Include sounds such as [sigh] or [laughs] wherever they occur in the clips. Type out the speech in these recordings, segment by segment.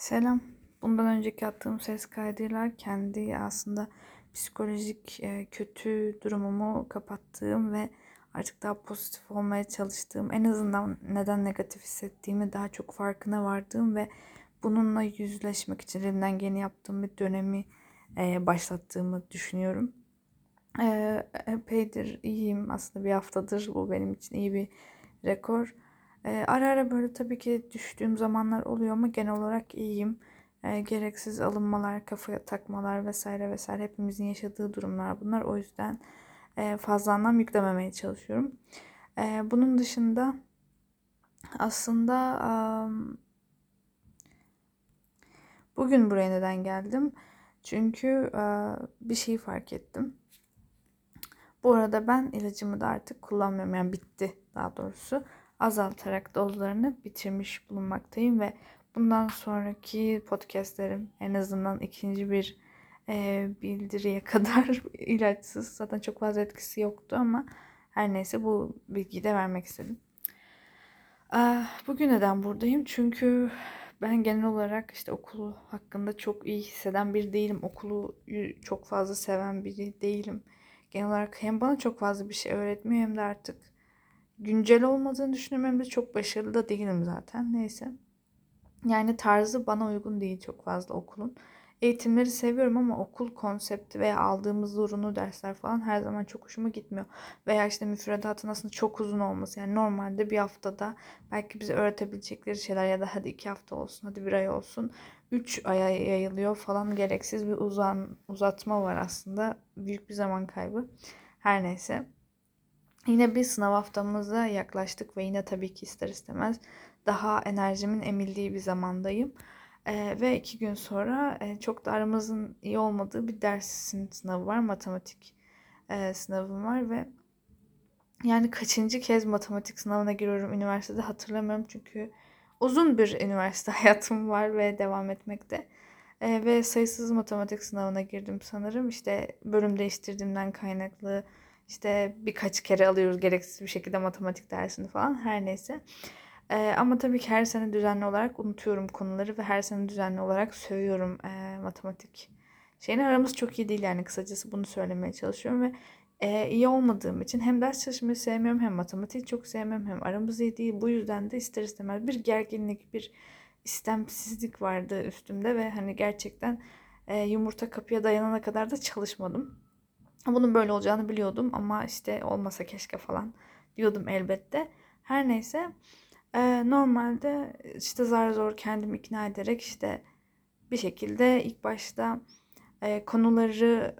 Selam. Bundan önceki attığım ses kaydıyla kendi aslında psikolojik e, kötü durumumu kapattığım ve artık daha pozitif olmaya çalıştığım, en azından neden negatif hissettiğimi daha çok farkına vardığım ve bununla yüzleşmek için elimden geleni yaptığım bir dönemi e, başlattığımı düşünüyorum. E, epeydir iyiyim. Aslında bir haftadır bu benim için iyi bir rekor. E, ara ara böyle tabii ki düştüğüm zamanlar oluyor ama genel olarak iyiyim. E, gereksiz alınmalar, kafaya takmalar vesaire vesaire hepimizin yaşadığı durumlar bunlar. O yüzden e, fazla anlam yüklememeye çalışıyorum. E, bunun dışında aslında um, bugün buraya neden geldim? Çünkü uh, bir şey fark ettim. Bu arada ben ilacımı da artık kullanmıyorum. Yani bitti daha doğrusu azaltarak dozlarını bitirmiş bulunmaktayım ve bundan sonraki podcastlerim en azından ikinci bir e, bildiriye [laughs] kadar ilaçsız. Zaten çok fazla etkisi yoktu ama her neyse bu bilgiyi de vermek istedim. Ah, bugün neden buradayım? Çünkü ben genel olarak işte okulu hakkında çok iyi hisseden biri değilim. Okulu çok fazla seven biri değilim. Genel olarak hem bana çok fazla bir şey öğretmiyor hem de artık güncel olmadığını düşünüyorum hem çok başarılı da değilim zaten. Neyse. Yani tarzı bana uygun değil çok fazla okulun. Eğitimleri seviyorum ama okul konsepti veya aldığımız zorunlu dersler falan her zaman çok hoşuma gitmiyor. Veya işte müfredatın aslında çok uzun olması. Yani normalde bir haftada belki bize öğretebilecekleri şeyler ya da hadi iki hafta olsun, hadi bir ay olsun. Üç aya yayılıyor falan gereksiz bir uzan, uzatma var aslında. Büyük bir zaman kaybı. Her neyse. Yine bir sınav haftamıza yaklaştık ve yine tabii ki ister istemez daha enerjimin emildiği bir zamandayım. Ee, ve iki gün sonra e, çok da aramızın iyi olmadığı bir dersin sınavı var. Matematik e, sınavım var ve yani kaçıncı kez matematik sınavına giriyorum üniversitede hatırlamıyorum. Çünkü uzun bir üniversite [laughs] hayatım var ve devam etmekte. E, ve sayısız matematik sınavına girdim sanırım. İşte bölüm değiştirdiğimden kaynaklı işte birkaç kere alıyoruz gereksiz bir şekilde matematik dersini falan her neyse. Ee, ama tabii ki her sene düzenli olarak unutuyorum konuları ve her sene düzenli olarak söylüyorum e, matematik şeyini. Aramız çok iyi değil yani kısacası bunu söylemeye çalışıyorum ve e, iyi olmadığım için hem ders çalışmayı sevmiyorum hem matematiği çok sevmiyorum hem aramız iyi değil. Bu yüzden de ister istemez bir gerginlik, bir istemsizlik vardı üstümde ve hani gerçekten e, yumurta kapıya dayanana kadar da çalışmadım. Bunun böyle olacağını biliyordum ama işte olmasa keşke falan diyordum elbette. Her neyse e, normalde işte zar zor kendimi ikna ederek işte bir şekilde ilk başta e, konuları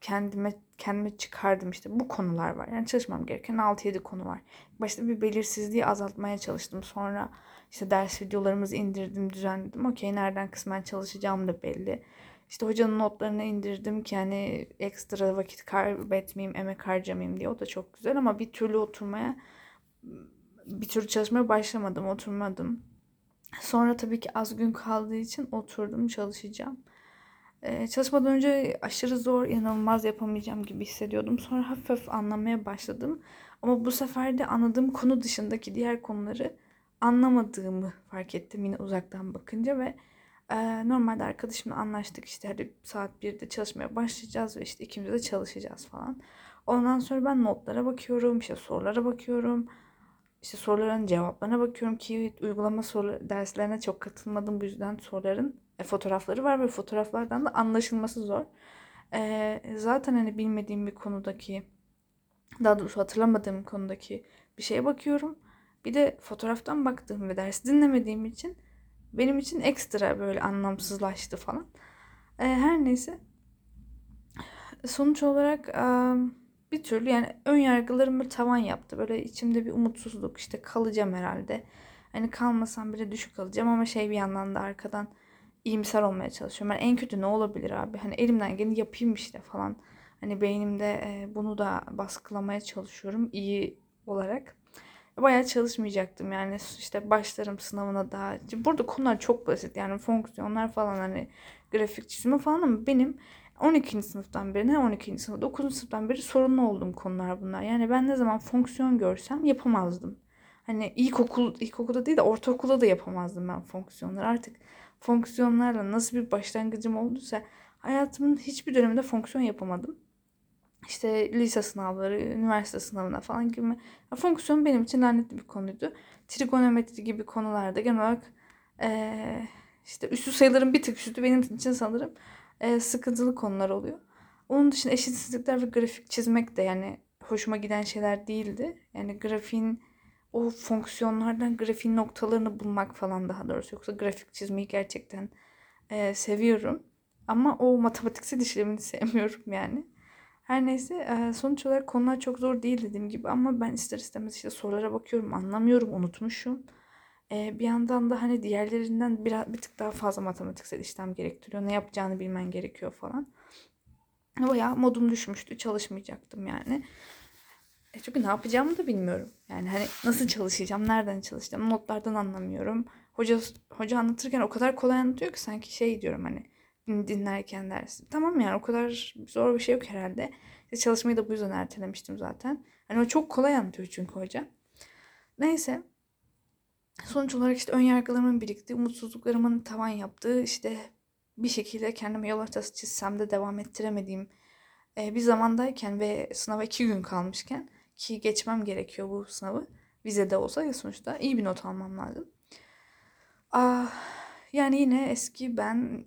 kendime kendime çıkardım işte bu konular var. Yani çalışmam gereken 6-7 konu var. Başta bir belirsizliği azaltmaya çalıştım. Sonra işte ders videolarımızı indirdim, düzenledim. Okey nereden kısmen çalışacağım da belli. İşte hocanın notlarını indirdim ki hani ekstra vakit kaybetmeyeyim, emek harcamayayım diye. O da çok güzel ama bir türlü oturmaya, bir türlü çalışmaya başlamadım, oturmadım. Sonra tabii ki az gün kaldığı için oturdum, çalışacağım. Ee, çalışmadan önce aşırı zor, inanılmaz yapamayacağım gibi hissediyordum. Sonra hafif hafif anlamaya başladım. Ama bu sefer de anladığım konu dışındaki diğer konuları anlamadığımı fark ettim yine uzaktan bakınca ve normalde arkadaşımla anlaştık işte hadi saat 1'de çalışmaya başlayacağız ve işte ikimiz de çalışacağız falan. Ondan sonra ben notlara bakıyorum, işte sorulara bakıyorum. İşte soruların cevaplarına bakıyorum ki uygulama soru derslerine çok katılmadım bu yüzden soruların e, fotoğrafları var ve fotoğraflardan da anlaşılması zor. E, zaten hani bilmediğim bir konudaki daha doğrusu hatırlamadığım konudaki bir şeye bakıyorum. Bir de fotoğraftan baktığım ve ders dinlemediğim için benim için ekstra böyle anlamsızlaştı falan. E, her neyse. Sonuç olarak e, bir türlü yani ön yargılarım bir tavan yaptı. Böyle içimde bir umutsuzluk işte kalacağım herhalde. Hani kalmasam bile düşük kalacağım ama şey bir yandan da arkadan iyimser olmaya çalışıyorum. Yani en kötü ne olabilir abi? Hani elimden geleni yapayım işte falan. Hani beynimde bunu da baskılamaya çalışıyorum iyi olarak bayağı çalışmayacaktım yani işte başlarım sınavına daha. Burada konular çok basit yani fonksiyonlar falan hani grafik çizimi falan ama benim 12. sınıftan beri ne 12. sınıf 9. sınıftan beri sorunlu olduğum konular bunlar. Yani ben ne zaman fonksiyon görsem yapamazdım. Hani ilkokul, ilkokulda değil de ortaokulda da yapamazdım ben fonksiyonları. Artık fonksiyonlarla nasıl bir başlangıcım olduysa hayatımın hiçbir döneminde fonksiyon yapamadım. İşte lise sınavları, üniversite sınavına falan. Ya fonksiyon benim için lanetli bir konuydu. Trigonometri gibi konularda genel olarak eee, işte üstü sayıların bir tık üstü benim için sanırım eee, sıkıntılı konular oluyor. Onun dışında eşitsizlikler ve grafik çizmek de yani hoşuma giden şeyler değildi. Yani grafiğin o fonksiyonlardan grafiğin noktalarını bulmak falan daha doğrusu. Yoksa grafik çizmeyi gerçekten eee, seviyorum. Ama o matematiksel işlemini [laughs] sevmiyorum yani. Her neyse sonuç olarak konular çok zor değil dediğim gibi ama ben ister istemez işte sorulara bakıyorum anlamıyorum unutmuşum. Bir yandan da hani diğerlerinden biraz bir tık daha fazla matematiksel işlem gerektiriyor. Ne yapacağını bilmen gerekiyor falan. Bayağı modum düşmüştü. Çalışmayacaktım yani. E çünkü ne yapacağımı da bilmiyorum. Yani hani nasıl çalışacağım, nereden çalışacağım, notlardan anlamıyorum. Hoca hoca anlatırken o kadar kolay anlatıyor ki sanki şey diyorum hani dinlerken dersi. Tamam yani o kadar zor bir şey yok herhalde. İşte çalışmayı da bu yüzden ertelemiştim zaten. Hani o çok kolay anlatıyor çünkü hoca. Neyse. Sonuç olarak işte ön yargılarımın birikti, umutsuzluklarımın tavan yaptığı, işte bir şekilde kendime yol haritası çizsem de devam ettiremediğim e, bir zamandayken ve sınava iki gün kalmışken ki geçmem gerekiyor bu sınavı. Vizede olsa ya sonuçta iyi bir not almam lazım. Ah, yani yine eski ben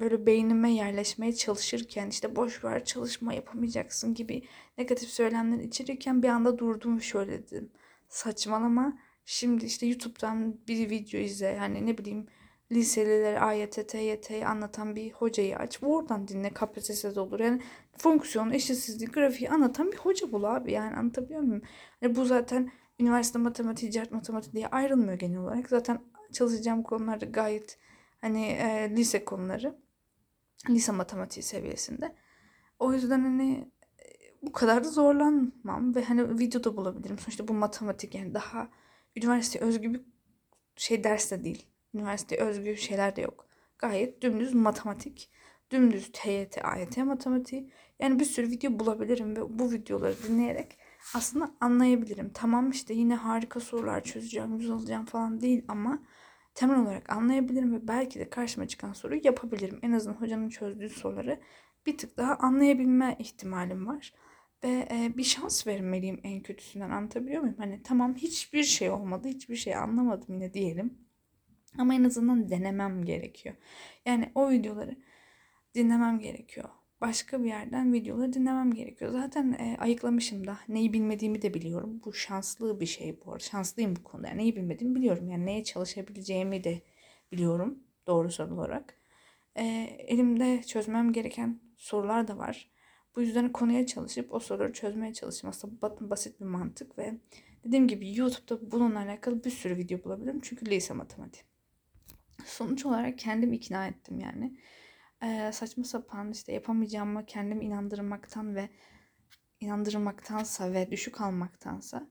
böyle beynime yerleşmeye çalışırken işte boş ver çalışma yapamayacaksın gibi negatif söylemler içerirken bir anda durdum şöyle dedim. Saçmalama. Şimdi işte YouTube'dan bir video izle. Yani ne bileyim liseliler AYT, TYT'yi anlatan bir hocayı aç. Oradan dinle KPSS'de olur. Yani fonksiyon, eşitsizlik, grafiği anlatan bir hoca bul abi. Yani anlatabiliyor muyum? Yani bu zaten üniversite matematiği, ticaret matematiği diye ayrılmıyor genel olarak. Zaten çalışacağım konular gayet hani e, lise konuları. Lise matematiği seviyesinde. O yüzden hani e, bu kadar da zorlanmam ve hani videoda bulabilirim. Sonuçta bu matematik yani daha üniversite özgü bir şey ders de değil. Üniversite özgü şeyler de yok. Gayet dümdüz matematik. Dümdüz TYT, AYT matematiği. Yani bir sürü video bulabilirim ve bu videoları dinleyerek aslında anlayabilirim. Tamam işte yine harika sorular çözeceğim, yüz alacağım falan değil ama temel olarak anlayabilirim ve belki de karşıma çıkan soruyu yapabilirim. En azından hocanın çözdüğü soruları bir tık daha anlayabilme ihtimalim var. Ve e, bir şans vermeliyim en kötüsünden anlatabiliyor muyum? Hani tamam hiçbir şey olmadı, hiçbir şey anlamadım yine diyelim. Ama en azından denemem gerekiyor. Yani o videoları dinlemem gerekiyor. Başka bir yerden videoları dinlemem gerekiyor. Zaten e, ayıklamışım da. Neyi bilmediğimi de biliyorum. Bu şanslı bir şey bu arada. Şanslıyım bu konuda. Yani neyi bilmediğimi biliyorum. Yani neye çalışabileceğimi de biliyorum. Doğrusal olarak. E, elimde çözmem gereken sorular da var. Bu yüzden konuya çalışıp o soruları çözmeye çalıştım. Aslında basit bir mantık ve dediğim gibi YouTube'da bununla alakalı bir sürü video bulabilirim. Çünkü lise matematiği. Sonuç olarak kendim ikna ettim yani. Saçma sapan işte yapamayacağımı kendimi inandırmaktan ve inandırmaktansa ve düşük almaktansa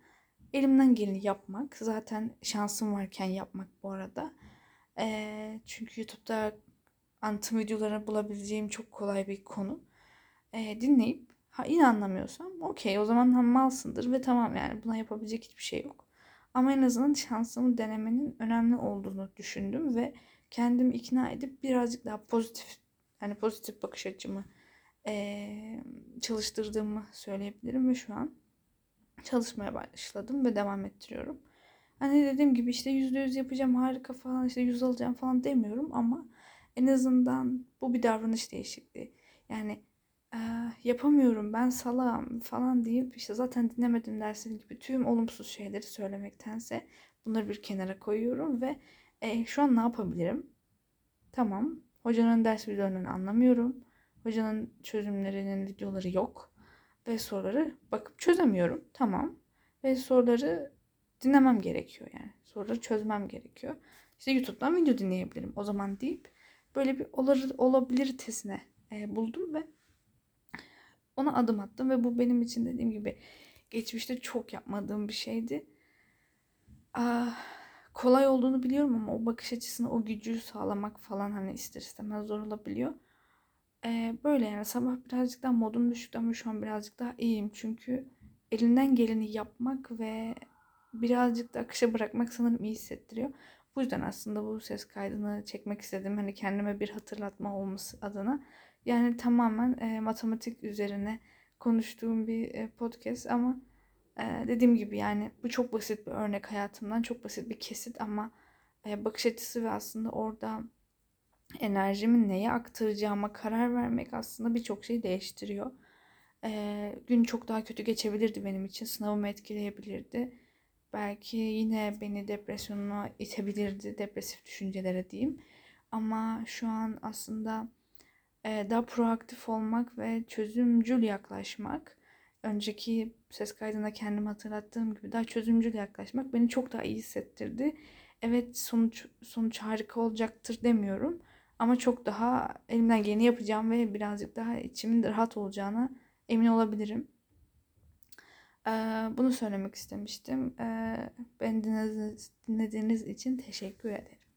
elimden geleni yapmak. Zaten şansım varken yapmak bu arada. Ee, çünkü YouTube'da anlatım videoları bulabileceğim çok kolay bir konu. Ee, dinleyip ha yine okey o zaman ha, malsındır ve tamam yani buna yapabilecek hiçbir şey yok. Ama en azından şansımı denemenin önemli olduğunu düşündüm ve kendimi ikna edip birazcık daha pozitif yani pozitif bakış açımı eee, çalıştırdığımı söyleyebilirim ve şu an çalışmaya başladım ve devam ettiriyorum. Hani dediğim gibi işte yüzde yüz yapacağım harika falan işte yüz alacağım falan demiyorum ama en azından bu bir davranış değişikliği. Yani eee, yapamıyorum ben salağım falan deyip işte zaten dinlemedim dersleri gibi tüm olumsuz şeyleri söylemektense bunları bir kenara koyuyorum ve e, şu an ne yapabilirim? Tamam. Hocanın ders videolarını anlamıyorum. Hocanın çözümlerinin videoları yok. Ve soruları bakıp çözemiyorum. Tamam. Ve soruları dinlemem gerekiyor yani. Soruları çözmem gerekiyor. İşte YouTube'dan video dinleyebilirim. O zaman deyip böyle bir olabilir, olabiliritesine e, buldum ve ona adım attım ve bu benim için dediğim gibi geçmişte çok yapmadığım bir şeydi. Ah, kolay olduğunu biliyorum ama o bakış açısını, o gücü sağlamak falan hani ister istemez zor olabiliyor. Ee, böyle yani sabah birazcık daha modum düşüktü ama şu an birazcık daha iyiyim. Çünkü elinden geleni yapmak ve birazcık da akışa bırakmak sanırım iyi hissettiriyor. Bu yüzden aslında bu ses kaydını çekmek istedim. Hani kendime bir hatırlatma olması adına. Yani tamamen e, matematik üzerine konuştuğum bir e, podcast ama dediğim gibi yani bu çok basit bir örnek hayatımdan. Çok basit bir kesit ama bakış açısı ve aslında orada enerjimi neye aktaracağıma karar vermek aslında birçok şeyi değiştiriyor. Gün çok daha kötü geçebilirdi benim için. Sınavımı etkileyebilirdi. Belki yine beni depresyonuna itebilirdi. Depresif düşüncelere diyeyim. Ama şu an aslında daha proaktif olmak ve çözümcül yaklaşmak önceki ses kaydında kendimi hatırlattığım gibi daha çözümcül yaklaşmak beni çok daha iyi hissettirdi. Evet sonuç sonuç harika olacaktır demiyorum ama çok daha elimden geleni yapacağım ve birazcık daha içimin rahat olacağına emin olabilirim. Ee, bunu söylemek istemiştim. Ee, beni dinlediğiniz için teşekkür ederim.